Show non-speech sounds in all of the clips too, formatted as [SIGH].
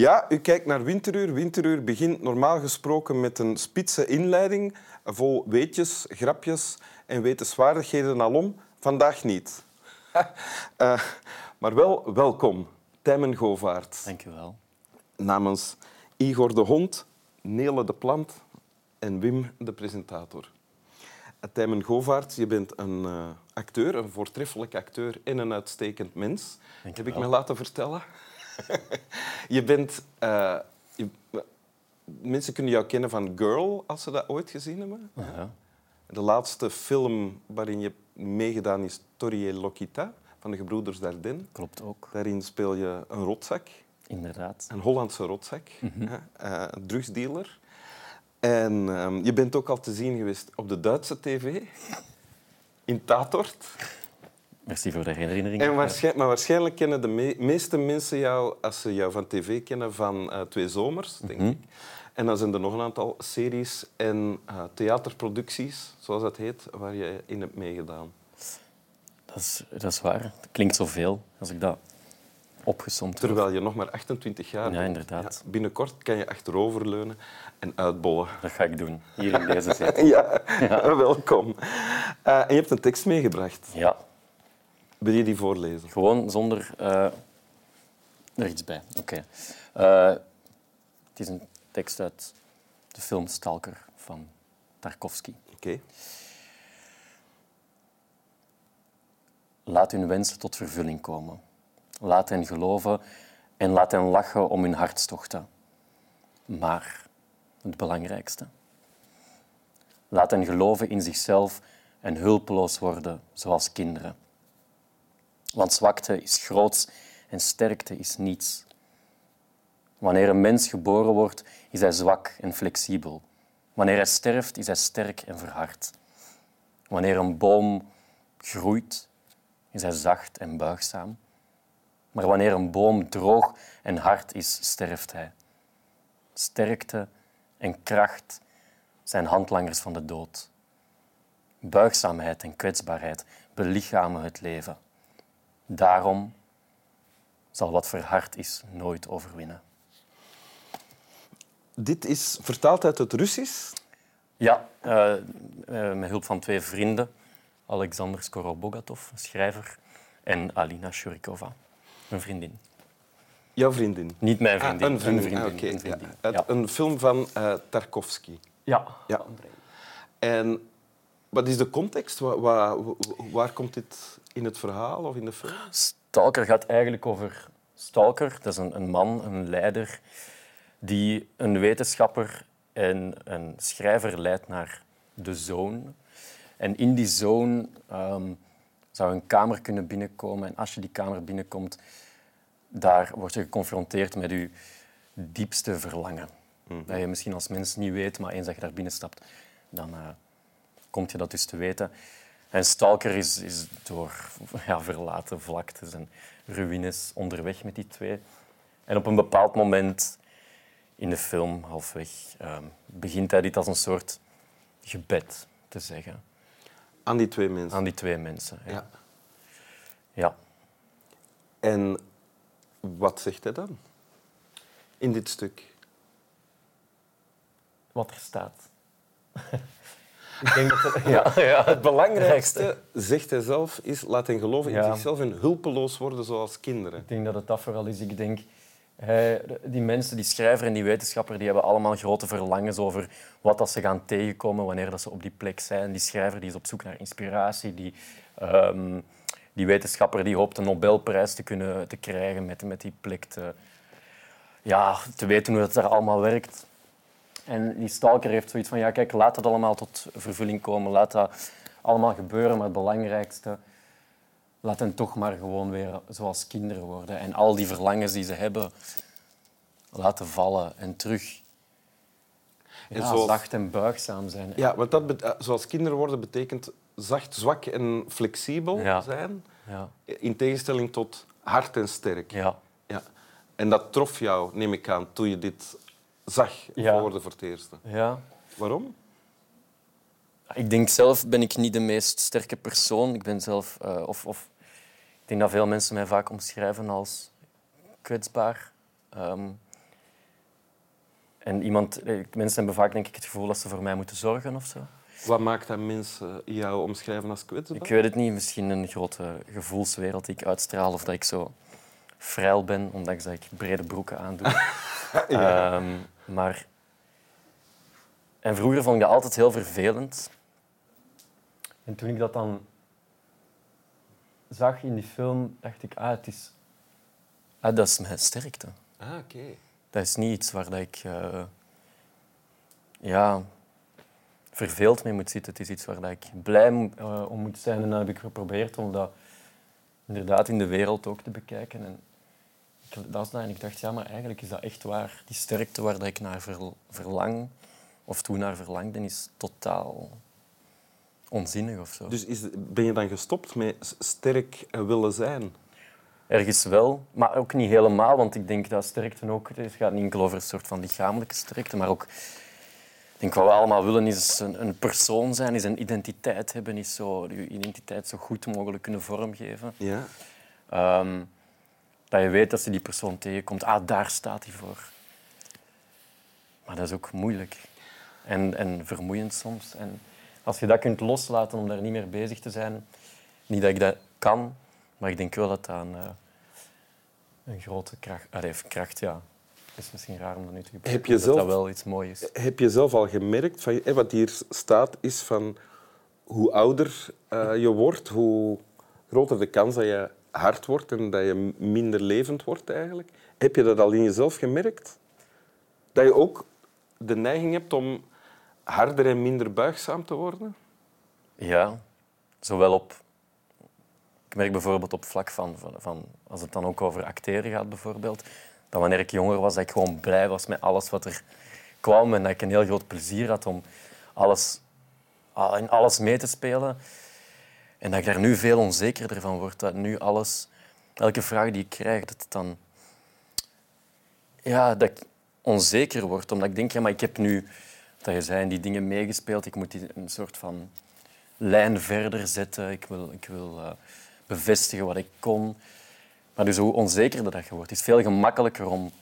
Ja, u kijkt naar Winteruur. Winteruur begint normaal gesproken met een spitse inleiding vol weetjes, grapjes en wetenswaardigheden alom. Vandaag niet. uh, [LAUGHS] maar wel welkom, Tijmen Govaert. Dank u wel. Namens Igor de Hond, Nele de Plant en Wim de presentator. Tijmen Govaert, je bent een uh, acteur, een voortreffelijk acteur en een uitstekend mens. Heb ik me laten vertellen. [LAUGHS] je bent... Uh, je, mensen kunnen jou kennen van Girl, als ze dat ooit gezien hebben. De laatste film waarin je meegedaan is Torrie Lokita van de gebroeders Dardenne. Klopt ook. Daarin speel je een rotzak. Inderdaad. Een Hollandse rotzak. Mm -hmm. uh, een drugsdealer. En um, je bent ook al te zien geweest op de Duitse tv. In Tatort. Merci voor de herinnering. En waarschijnlijk, maar waarschijnlijk kennen de me meeste mensen jou, als ze jou van tv kennen, van uh, Twee Zomers, denk Mhm. ik. En dan zijn er nog een aantal series en uh, theaterproducties, zoals dat heet, waar je in hebt meegedaan. Dat is, dat is waar. Dat klinkt zoveel als ik dat opgesomd heb. Terwijl je nog maar 28 jaar Ja, bent. inderdaad. Ja, binnenkort kan je achteroverleunen en uitbollen. Dat ga ik doen, hier in deze [LAUGHS] zetel. ja, [LAUGHS] welkom. Uh, en je hebt een tekst meegebracht. Ja, Wil je die voorlezen? gewoon zonder eh, er iets bij. Oké. Eh, het is een tekst uit de film Stalker van Tarkovsky. Oké. Laat hun wensen tot vervulling komen. Laat hen geloven en laat hen lachen om hun hartstochten. Maar het belangrijkste. Laat hen geloven in zichzelf en hulpeloos worden zoals kinderen. Want zwakte is groots en sterkte is niets. Wanneer een mens geboren wordt, is hij zwak en flexibel. Wanneer hij sterft, is hij sterk en verhard. Wanneer een boom groeit, is hij zacht en buigzaam. Maar wanneer een boom droog en hard is, sterft hij. Sterkte en kracht zijn handlangers van de dood. Buigzaamheid en kwetsbaarheid belichamen het leven. Daarom zal wat verhard is nooit overwinnen. Dit is vertaald uit het Russisch. Ja, uh, uh, met hulp van twee vrienden. Alexander Skorobogatov, schrijver, en Alina Shurikova, een vriendin. Jouw vriendin? Niet mijn vriendin. Ah, een vriendin. Een, vriendin. Ah, okay. een, vriendin. Ja. Een film van uh, Tarkovsky. Ja. Ja. En wat is de context? Waar, waar, waar, komt dit in het verhaal of in de film? Stalker gaat eigenlijk over Stalker. Dat is een, een man, een leider, die een wetenschapper en een schrijver leidt naar de zone. En in die zone um, zou een kamer kunnen binnenkomen. En als je die kamer binnenkomt, daar word je geconfronteerd met je diepste verlangen. Mm. Dat je misschien als mens niet weet, maar eens dat je daar binnenstapt, dan uh, kom je dat dus te weten. En Stalker is, is door ja, verlaten vlaktes en ruïnes onderweg met die twee. En op een bepaald moment in de film, halfweg, um, begint hij dit als een soort gebed te zeggen. Aan die twee mensen? Aan die twee mensen, ja. ja. ja. En wat zegt hij dan in dit stuk? Wat er staat. [LAUGHS] Ik denk dat er, [LAUGHS] ja, ja, het belangrijkste, zegt hij zelf, is laat hen geloven in zichzelf en hulpeloos worden zoals kinderen. Ik denk dat het dat vooral is. Ik denk, hij, die mensen, die schrijver en die wetenschapper, die hebben allemaal grote verlangens over wat dat ze gaan tegenkomen wanneer dat ze op die plek zijn. Die schrijver die is op zoek naar inspiratie. Die, ehm, die wetenschapper die hoopt een Nobelprijs te kunnen te krijgen met, met die plek te, ja, te weten hoe het daar allemaal werkt. En die stalker heeft zoiets van, ja kijk, laat het allemaal tot vervulling komen. Laat dat allemaal gebeuren, maar het belangrijkste, laat hen toch maar gewoon weer zoals kinderen worden. En al die verlangens die ze hebben, laten vallen en terug En zoals- zacht en buigzaam zijn. Ja, want dat zoals kinderen worden betekent zacht, zwak en flexibel Ja. zijn, Ja, in tegenstelling tot hard en sterk. ja. Ja. En dat trof jou, neem ik aan, toen je dit zag Ja. voor het eerste. ja. Waarom? Ik denk zelf ben ik niet de meest sterke persoon. Ik ben zelf, eh, of, of ik denk dat veel mensen mij vaak omschrijven als kwetsbaar. Ehm, en iemand, eh, mensen hebben vaak denk ik, het gevoel dat ze voor mij moeten zorgen of zo. Wat maakt dat mensen jou omschrijven als kwetsbaar? Ik weet het niet. Misschien een grote gevoelswereld die ik uitstraal of dat ik zo vrij ben, omdat ik brede broeken aandoe. [LAUGHS] [LAUGHS] ja. Ehm, maar... En vroeger vond ik dat altijd heel vervelend. En toen ik dat dan zag in die film, dacht ik, ah, het is... Ah, dat is mijn sterkte. Ah, oké. Dat is niet iets waar dat ik... Uh, ja, verveeld mee moet zitten. Het is iets waar dat ik blij uh, om moet zijn. En dan heb ik geprobeerd om dat inderdaad in de wereld ook te bekijken. En ik, dat. En ik dacht, ja, maar eigenlijk is dat echt waar. Die sterkte waar ik naar verlang, of toen naar verlangde, is totaal onzinnig of zo. Dus is, ben je dan gestopt met sterk willen zijn? Ergens wel, maar ook niet helemaal, want ik denk dat sterkte ook... Het gaat niet enkel over een soort van lichamelijke sterkte, maar ook... Ik denk wat we allemaal willen is een, een persoon zijn, is een identiteit hebben, is zo, je identiteit zo goed mogelijk kunnen vormgeven. Ja. Um, dat je weet dat je die persoon tegenkomt, ah, daar staat hij voor. Maar dat is ook moeilijk en, en vermoeiend soms. En als je dat kunt loslaten om daar niet meer bezig te zijn, niet dat ik dat kan, maar ik denk wel dat dat een, uh, een grote kracht... Allee, kracht, ja. Is misschien raar om dat nu te gebruiken, heb je zelf, dat dat wel iets moois is. Heb je zelf al gemerkt, van, wat hier staat, is van hoe ouder uh, je wordt, hoe groter de kans dat je hard wordt en dat je minder levend wordt eigenlijk. Heb je dat al in jezelf gemerkt? Dat je ook de neiging hebt om harder en minder buigzaam te worden? Ja, zowel op... Ik merk bijvoorbeeld op vlak van, van, Als het dan ook over acteren gaat, bijvoorbeeld. Dat wanneer ik jonger was, dat ik gewoon blij was met alles wat er kwam. En dat ik een heel groot plezier had om alles, in alles mee te spelen. En dat ik daar nu veel onzekerder van word. Dat nu alles... Elke vraag die ik krijg, dat het dan... Ja, dat ik onzeker word. Omdat ik denk, ja, maar ik heb nu dat je zei, die dingen meegespeeld. Ik moet die een soort van lijn verder zetten. Ik wil, ik wil uh, bevestigen wat ik kon. Maar dus hoe onzekerder dat je wordt, is veel gemakkelijker om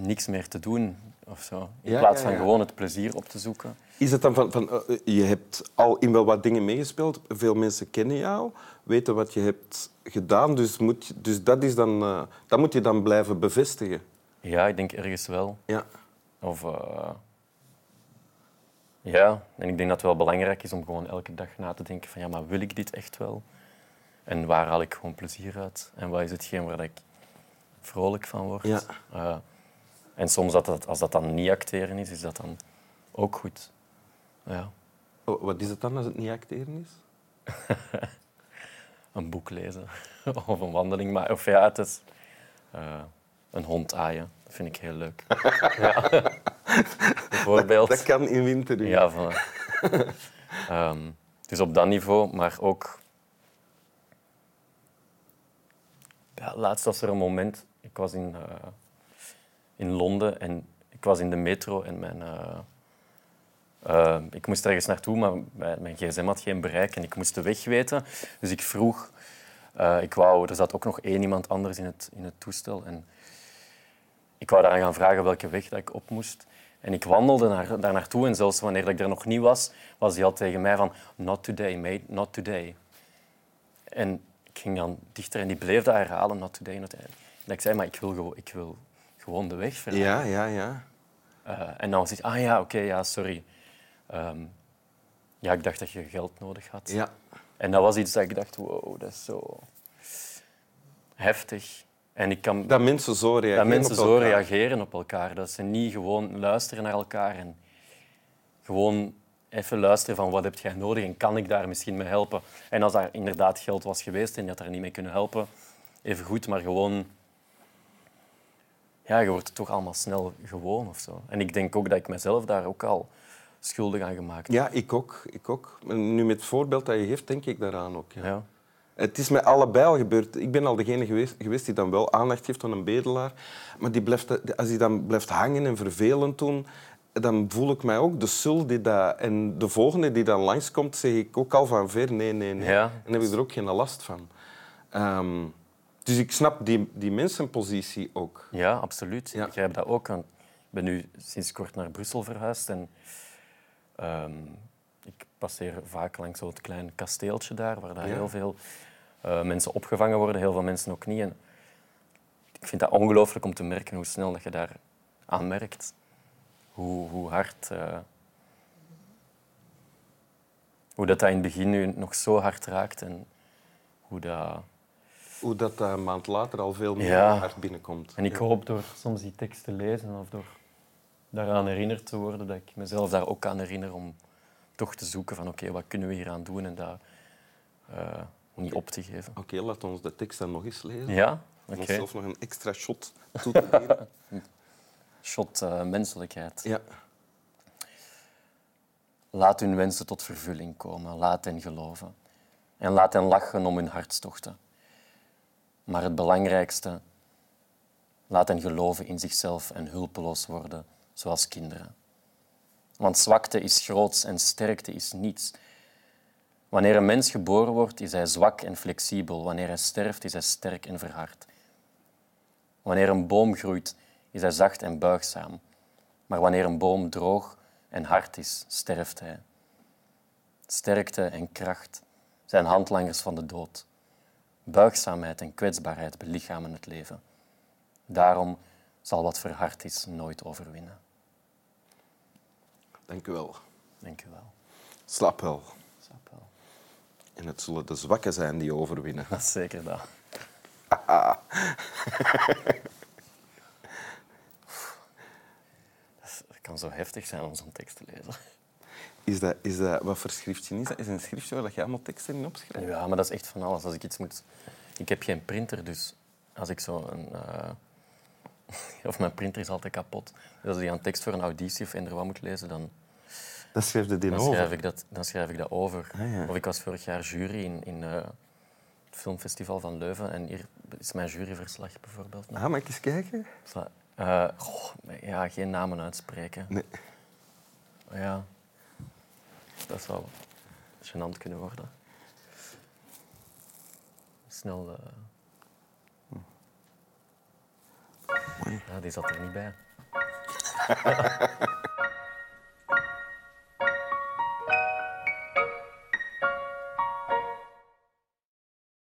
niks meer te doen of zo. In plaats van gewoon het plezier op te zoeken. Is het dan van, van uh, je hebt al in wel wat dingen meegespeeld, veel mensen kennen jou, weten wat je hebt gedaan, dus, moet, dus dat, is dan, uh, dat moet je dan blijven bevestigen? Ja, ik denk ergens wel. Ja. Of... Ja, en ik denk dat het wel belangrijk is om gewoon elke dag na te denken van ja, maar wil ik dit echt wel? En waar haal ik gewoon plezier uit? En wat is hetgeen waar ik vrolijk van word? Ja. En soms, dat dat, als dat dan niet acteren is, is dat dan ook goed. Ja. Oh, wat is het dan als het niet acteren is? [LAUGHS] een boek lezen [LAUGHS] of een wandeling maken. Of ja, het is uh, een hond aaien. Dat vind ik heel leuk. [LAUGHS] ja. Bijvoorbeeld. Dat kan in winter. Ja, voilà. um, dus op dat niveau, maar ook... Ja, laatst was er een moment... Ik was in, uh, in Londen en ik was in de metro en mijn... Uh, uh, ik moest ergens naartoe, maar mijn gsm had geen bereik en ik moest de weg weten. Dus ik vroeg... ik wou, er zat ook nog één iemand anders in het, in het toestel. En ik wou daar gaan vragen welke weg dat ik op moest. En ik wandelde naar, daar naartoe en zelfs wanneer ik er nog niet was, was hij al tegen mij van not today, mate, not today. En ik ging dan dichter en die bleef dat herhalen, not today, not today. En ik zei, maar ik wil, gewoon, ik wil gewoon de weg vragen. Ja, ja, ja. Uh, en dan was ah ja, oké, ja, sorry. Um, ja, ik dacht dat je geld nodig had. Ja. En dat was iets dat ik dacht, wow, dat is zo heftig. En ik kan, dat mensen zo reageren Dat mensen zo reageren op elkaar. Dat ze niet gewoon luisteren naar elkaar en gewoon even luisteren van wat heb jij nodig en kan ik daar misschien mee helpen. En als daar inderdaad geld was geweest en je had daar niet mee kunnen helpen, even goed, maar gewoon... Ja, je wordt toch allemaal snel gewoon of zo. En ik denk ook dat ik mezelf daar ook al schuldig aan gemaakt heb. Ja, ik ook. Ik ook. Nu met het voorbeeld dat je geeft, denk ik daaraan ook. Ja. ja. Het is met allebei al gebeurd. Ik ben al degene geweest, geweest die dan wel aandacht geeft aan een bedelaar. Maar die blijft, als hij dan blijft hangen en vervelend doen, dan voel ik mij ook de sul die dat... En de volgende die dan langskomt, zeg ik ook al van ver nee, nee, nee. Ja. En heb ik er ook geen last van. Um, dus ik snap die, die mensenpositie ook. Ja, absoluut. Ja. Ik begrijp dat ook. Ik ben nu sinds kort naar Brussel verhuisd en ehm, ik passeer vaak langs zo'n klein kasteeltje daar, waar daar Ja. heel veel eh, mensen opgevangen worden, heel veel mensen ook niet. En ik vind dat ongelooflijk om te merken hoe snel dat je daar aan merkt. Hoe, hoe hard... eh, hoe dat, dat in het begin nu nog zo hard raakt en hoe dat... Hoe dat eh, een maand later al veel meer Ja. hard binnenkomt. En ik hoop door soms die tekst te lezen of door daaraan herinnerd te worden, dat ik mezelf daar ook aan herinner om toch te zoeken van oké, wat kunnen we hier aan doen en dat eh, niet op te geven. Oké, laat ons de tekst dan nog eens lezen. Ja? Om Oké. onszelf nog een extra shot toe te geven. [LAUGHS] Shot eh, menselijkheid. ja. Laat hun wensen tot vervulling komen. Laat hen geloven. En laat hen lachen om hun hartstochten. Maar het belangrijkste, laat hen geloven in zichzelf en hulpeloos worden, zoals kinderen. Want zwakte is groots en sterkte is niets. Wanneer een mens geboren wordt, is hij zwak en flexibel. Wanneer hij sterft, is hij sterk en verhard. Wanneer een boom groeit, is hij zacht en buigzaam. Maar wanneer een boom droog en hard is, sterft hij. Sterkte en kracht zijn handlangers van de dood. Buigzaamheid en kwetsbaarheid belichamen het leven. Daarom zal wat verhard is nooit overwinnen. Dank u wel. Dank u wel. Slaap wel. Wel. En het zullen de zwakken zijn die overwinnen. [LAUGHS] [LAUGHS] Dat is zeker dat. Dat kan zo heftig zijn om zo'n tekst te lezen. Is dat, is dat, wat voor schriftje is dat? Is een schriftje waar je allemaal teksten in opschrijft? Ja, maar dat is echt van alles. Als ik iets moet... Ik heb geen printer, dus als ik zo een... eh, [LAUGHS] Of mijn printer is altijd kapot. Dus als ik een tekst voor een auditie of eender wat moet lezen, dan, Dat schrijf je die dan, over. schrijf ik dat, dan schrijf ik dat over. Ah, ja. Of ik was vorig jaar jury in, in eh, het filmfestival van Leuven en hier is mijn juryverslag bijvoorbeeld. Ah, mag ik eens kijken? Eh, goh, ja, geen namen uitspreken. Nee. Ja, dat zou gênant kunnen worden. Snel. Ja, die zat er niet bij. [LAUGHS]